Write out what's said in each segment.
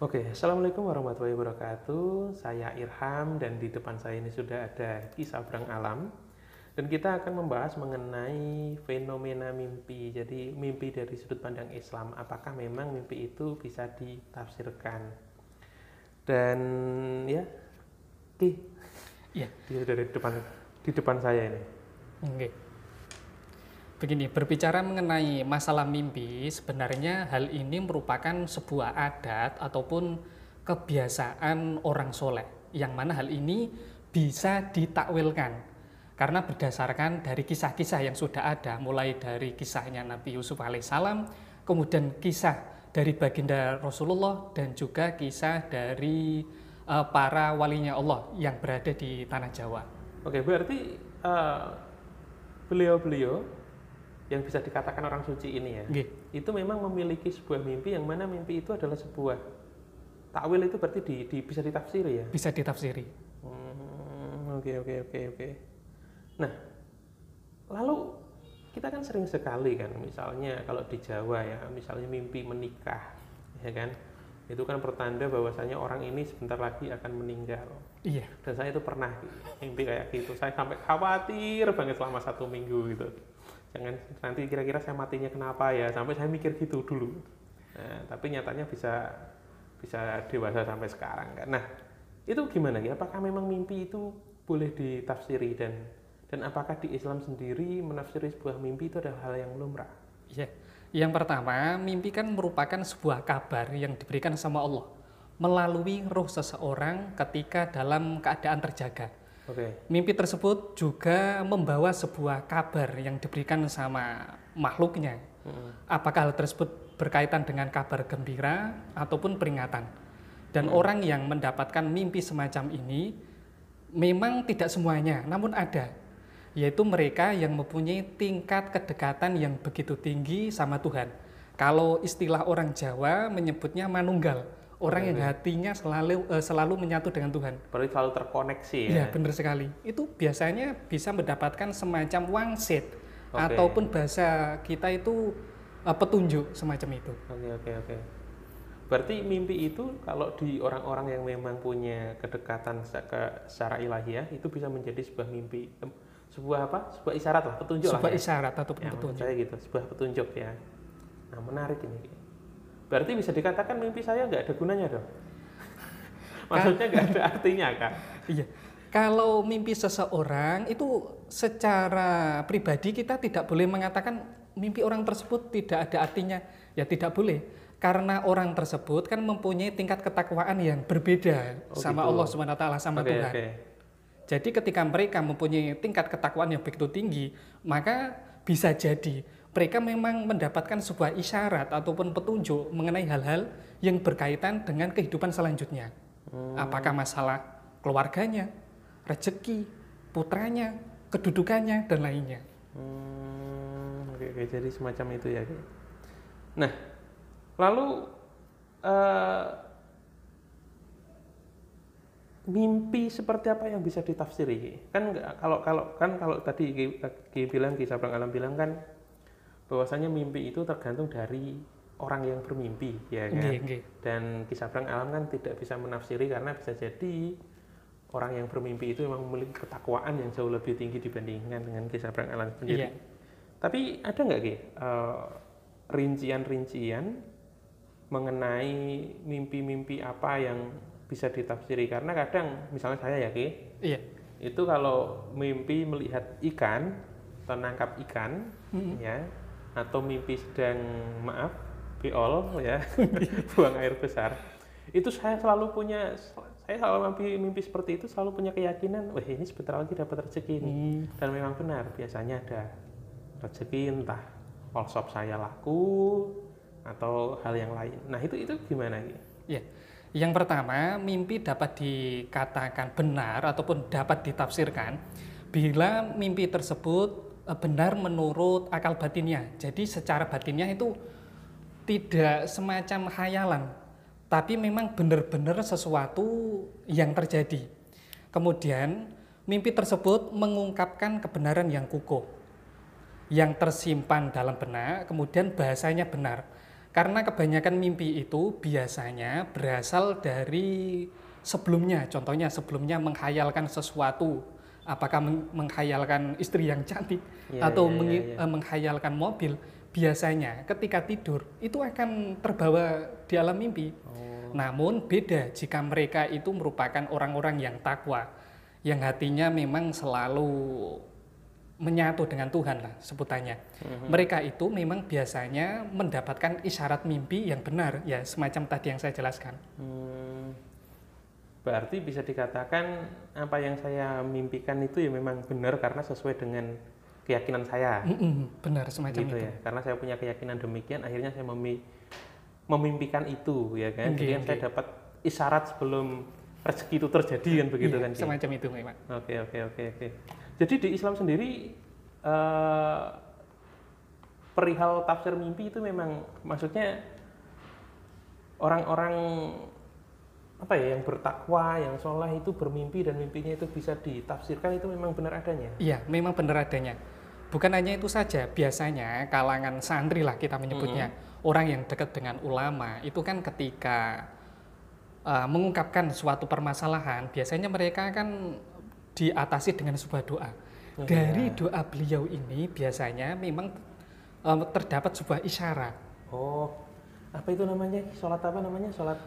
Oke, Assalamualaikum warahmatullahi wabarakatuh. Saya Irham dan di depan saya ini sudah ada kisah berang alam. Dan kita akan membahas mengenai fenomena mimpi. Jadi mimpi dari sudut pandang Islam, apakah memang mimpi itu bisa ditafsirkan? Dan ya, Ki, Iya. dia dari depan di depan saya ini. Oke. Begini, berbicara mengenai masalah mimpi, sebenarnya hal ini merupakan sebuah adat ataupun kebiasaan orang soleh, yang mana hal ini bisa ditakwilkan karena berdasarkan dari kisah-kisah yang sudah ada, mulai dari kisahnya Nabi Yusuf alaihissalam, kemudian kisah dari baginda Rasulullah dan juga kisah dari eh, para walinya Allah yang berada di tanah Jawa. Oke, berarti eh, beliau-beliau yang bisa dikatakan orang suci ini ya, Nggih. itu memang memiliki sebuah mimpi yang mana mimpi itu adalah sebuah takwil itu berarti di, di- bisa ditafsiri ya. bisa ditafsiri. Hmm, Oke oke oke oke. Nah, lalu kita kan sering sekali kan, misalnya kalau di Jawa ya, misalnya mimpi menikah, ya kan, itu kan pertanda bahwasanya orang ini sebentar lagi akan meninggal. Iya. Dan saya itu pernah mimpi kayak gitu. Saya sampai khawatir banget selama satu minggu gitu. Jangan nanti kira-kira saya matinya kenapa ya? Sampai saya mikir gitu dulu. Nah, tapi nyatanya bisa bisa dewasa sampai sekarang kan. Nah, itu gimana ya? Apakah memang mimpi itu boleh ditafsiri dan dan apakah di Islam sendiri menafsiri sebuah mimpi itu adalah hal yang lumrah? Iya. Yang pertama, mimpi kan merupakan sebuah kabar yang diberikan sama Allah melalui roh seseorang ketika dalam keadaan terjaga. Oke. Mimpi tersebut juga membawa sebuah kabar yang diberikan sama makhluknya. Mm-mm. Apakah hal tersebut berkaitan dengan kabar gembira ataupun peringatan. Dan orang yang mendapatkan mimpi semacam ini memang tidak semuanya, namun ada. Yaitu mereka yang mempunyai tingkat kedekatan yang begitu tinggi sama Tuhan. Kalau istilah orang Jawa menyebutnya manunggal, orang yang hatinya selalu eh, selalu menyatu dengan Tuhan. Berarti selalu terkoneksi ya. Iya, benar sekali. Itu biasanya bisa mendapatkan semacam wangsit Oke. ataupun bahasa kita itu eh, petunjuk semacam itu. Oke oke oke. Berarti mimpi itu kalau di orang-orang yang memang punya kedekatan se- ke secara ilahiyah itu bisa menjadi sebuah mimpi, sebuah apa? Sebuah isyarat lah, petunjuk Sebuah lah. ya. isyarat Ya, menurut petunjuk. saya gitu, sebuah petunjuk ya. Nah menarik ini. Berarti bisa dikatakan mimpi saya nggak ada gunanya dong? Maksudnya nggak ada artinya kan? Iya. Kalau mimpi seseorang itu secara pribadi kita tidak boleh mengatakan mimpi orang tersebut tidak ada artinya. Ya tidak boleh. Karena orang tersebut kan mempunyai tingkat ketakwaan yang berbeda Oh, sama gitu. Allah Subhanahu wa taala sama Oke Tuhan. oke. Jadi ketika mereka mempunyai tingkat ketakwaan yang begitu tinggi, maka bisa jadi mereka memang mendapatkan sebuah isyarat ataupun petunjuk mengenai hal-hal yang berkaitan dengan kehidupan selanjutnya. Apakah masalah keluarganya, rezeki, putranya, kedudukannya, dan lainnya. Hmm, oke, oke, jadi semacam itu ya. Nah, lalu eh, mimpi seperti apa yang bisa ditafsiri? Kan kalau kalau kan kalau tadi Ki bilang Ki Sabrang Alam bilang kan bahwasanya mimpi itu tergantung dari orang yang bermimpi, ya kan? Nggih, nggih. Dan kisah perang alam kan tidak bisa menafsiri karena bisa jadi orang yang bermimpi itu memang memiliki ketakwaan yang jauh lebih tinggi dibandingkan dengan kisah perang alam sendiri. Iya. Tapi ada nggak Ki eh, rincian-rincian mengenai mimpi-mimpi apa yang bisa ditafsiri? Karena kadang misalnya saya ya Ki, Iya. itu kalau mimpi melihat ikan atau nangkap ikan ya atau mimpi sedang maaf beol ya buang air besar itu saya selalu punya saya selalu mimpi mimpi seperti itu selalu punya keyakinan wah ini sebentar lagi dapat rezeki ini Hmm. dan memang benar biasanya ada rezeki entah all shop saya laku atau hal yang lain nah itu itu gimana? Ya. Yang pertama, mimpi dapat dikatakan benar ataupun dapat ditafsirkan bila mimpi tersebut benar menurut akal batinnya. Jadi secara batinnya itu tidak semacam khayalan, tapi memang benar-benar sesuatu yang terjadi. Kemudian, mimpi tersebut mengungkapkan kebenaran yang kukuh, yang tersimpan dalam benak, kemudian bahasanya benar. Karena kebanyakan mimpi itu biasanya berasal dari sebelumnya. Contohnya sebelumnya menghayalkan sesuatu, apakah meng- menghayalkan istri yang cantik Iya, atau iya, mengi- iya, iya. menghayalkan mobil. Biasanya ketika tidur itu akan terbawa di alam mimpi. Oh. Namun beda jika mereka itu merupakan orang-orang yang takwa, yang hatinya memang selalu menyatu dengan Tuhan lah sebutannya. Mereka itu memang biasanya mendapatkan isyarat mimpi yang benar, ya semacam tadi yang saya jelaskan. Hmm, berarti bisa dikatakan apa yang saya mimpikan itu ya memang benar karena sesuai dengan keyakinan saya. Mm-mm, benar semacam gitu itu. ya karena saya punya keyakinan demikian akhirnya saya memi- memimpikan itu ya kan Oke, jadi oke. saya dapat isyarat sebelum rezeki itu terjadi kan begitu Iya, kan semacam itu memang. oke oke oke oke jadi di Islam sendiri eh, perihal tafsir mimpi itu memang maksudnya orang-orang apa ya yang bertakwa yang soleh itu bermimpi dan mimpinya itu bisa ditafsirkan itu memang benar adanya? Iya, memang benar adanya. Bukan hanya itu saja, biasanya kalangan santri lah kita menyebutnya, orang yang dekat dengan ulama, itu kan ketika uh, mengungkapkan suatu permasalahan, biasanya mereka kan diatasi dengan sebuah doa. Oh, Dari doa beliau ini biasanya memang um, terdapat sebuah isyarat, oh apa itu namanya? Sholat apa namanya? Sholat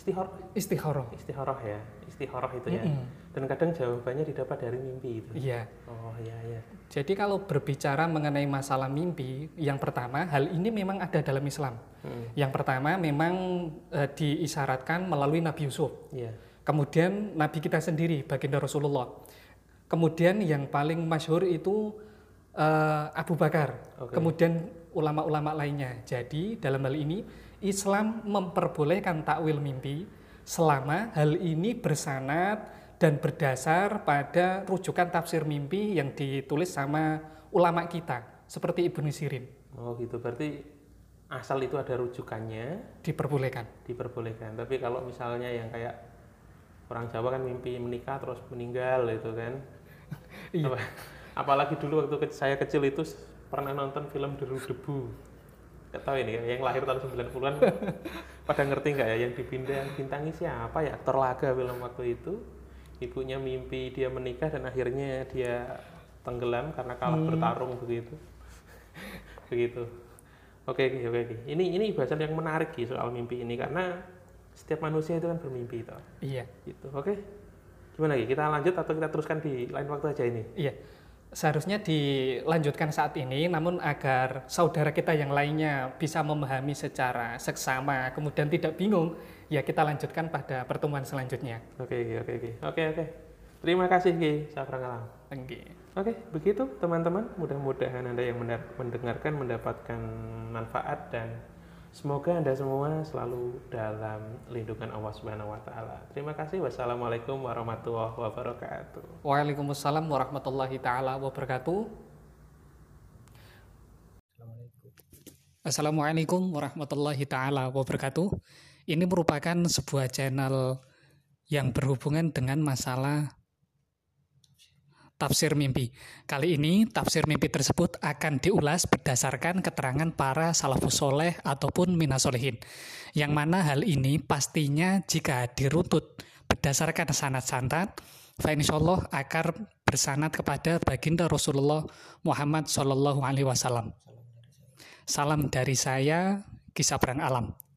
istihor istikharah. istihoroh ya istihoroh itu ya Mm-mm. dan kadang jawabannya didapat dari mimpi itu Iya. oh iya iya Jadi kalau berbicara mengenai masalah mimpi, yang pertama hal ini memang ada dalam Islam. Hmm, Yang pertama memang eh, diisyaratkan melalui Nabi Yusuf. iya Kemudian Nabi kita sendiri, baginda Rasulullah. Kemudian yang paling masyhur itu eh, Abu Bakar. Oke. Kemudian ulama-ulama lainnya. Jadi dalam hal ini Islam memperbolehkan takwil mimpi selama hal ini bersanad dan berdasar pada rujukan tafsir mimpi yang ditulis sama ulama kita seperti Ibnu Sirin. Oh gitu. Berarti asal itu ada rujukannya? Diperbolehkan. diperbolehkan. Tapi kalau misalnya yang kayak orang Jawa kan mimpi menikah terus meninggal itu kan? Iya. Apa- apalagi dulu waktu saya kecil itu pernah nonton film Deru Debu Gak tahu ini ya, yang lahir tahun 90-an pada ngerti nggak ya yang dipindah bintangi siapa ya? Aktor laga film waktu itu. Ibunya mimpi dia menikah dan akhirnya dia tenggelam karena kalah bertarung begitu. Begitu. Oke oke oke ini ini bahasan yang menarik Ki, soal mimpi ini karena setiap manusia itu kan bermimpi toh. Iya. gitu oke? Gimana lagi kita lanjut atau kita teruskan di lain waktu aja ini? Iya, seharusnya dilanjutkan saat ini, namun agar saudara kita yang lainnya bisa memahami secara seksama, kemudian tidak bingung, ya kita lanjutkan pada pertemuan selanjutnya. oke oke oke oke oke terima kasih Ki Safran Alam Oke. Oke, begitu teman-teman. Mudah-mudahan Anda yang mendengarkan mendapatkan manfaat dan semoga Anda semua selalu dalam lindungan Allah Subhanahu wa taala. Terima kasih. Wassalamualaikum warahmatullahi wabarakatuh. Waalaikumsalam warahmatullahi taala wabarakatuh. Assalamualaikum warahmatullahi taala wabarakatuh. Ini merupakan sebuah channel yang berhubungan dengan masalah tafsir mimpi. Kali ini tafsir mimpi tersebut akan diulas berdasarkan keterangan para salafus soleh ataupun minasolehin. Yang mana hal ini pastinya jika diruntut berdasarkan sanat-sanat, fa insyaallah akan bersanat kepada baginda Rasulullah Muhammad Shallallahu Alaihi Wasallam. Salam dari saya, Kisah Perang Alam.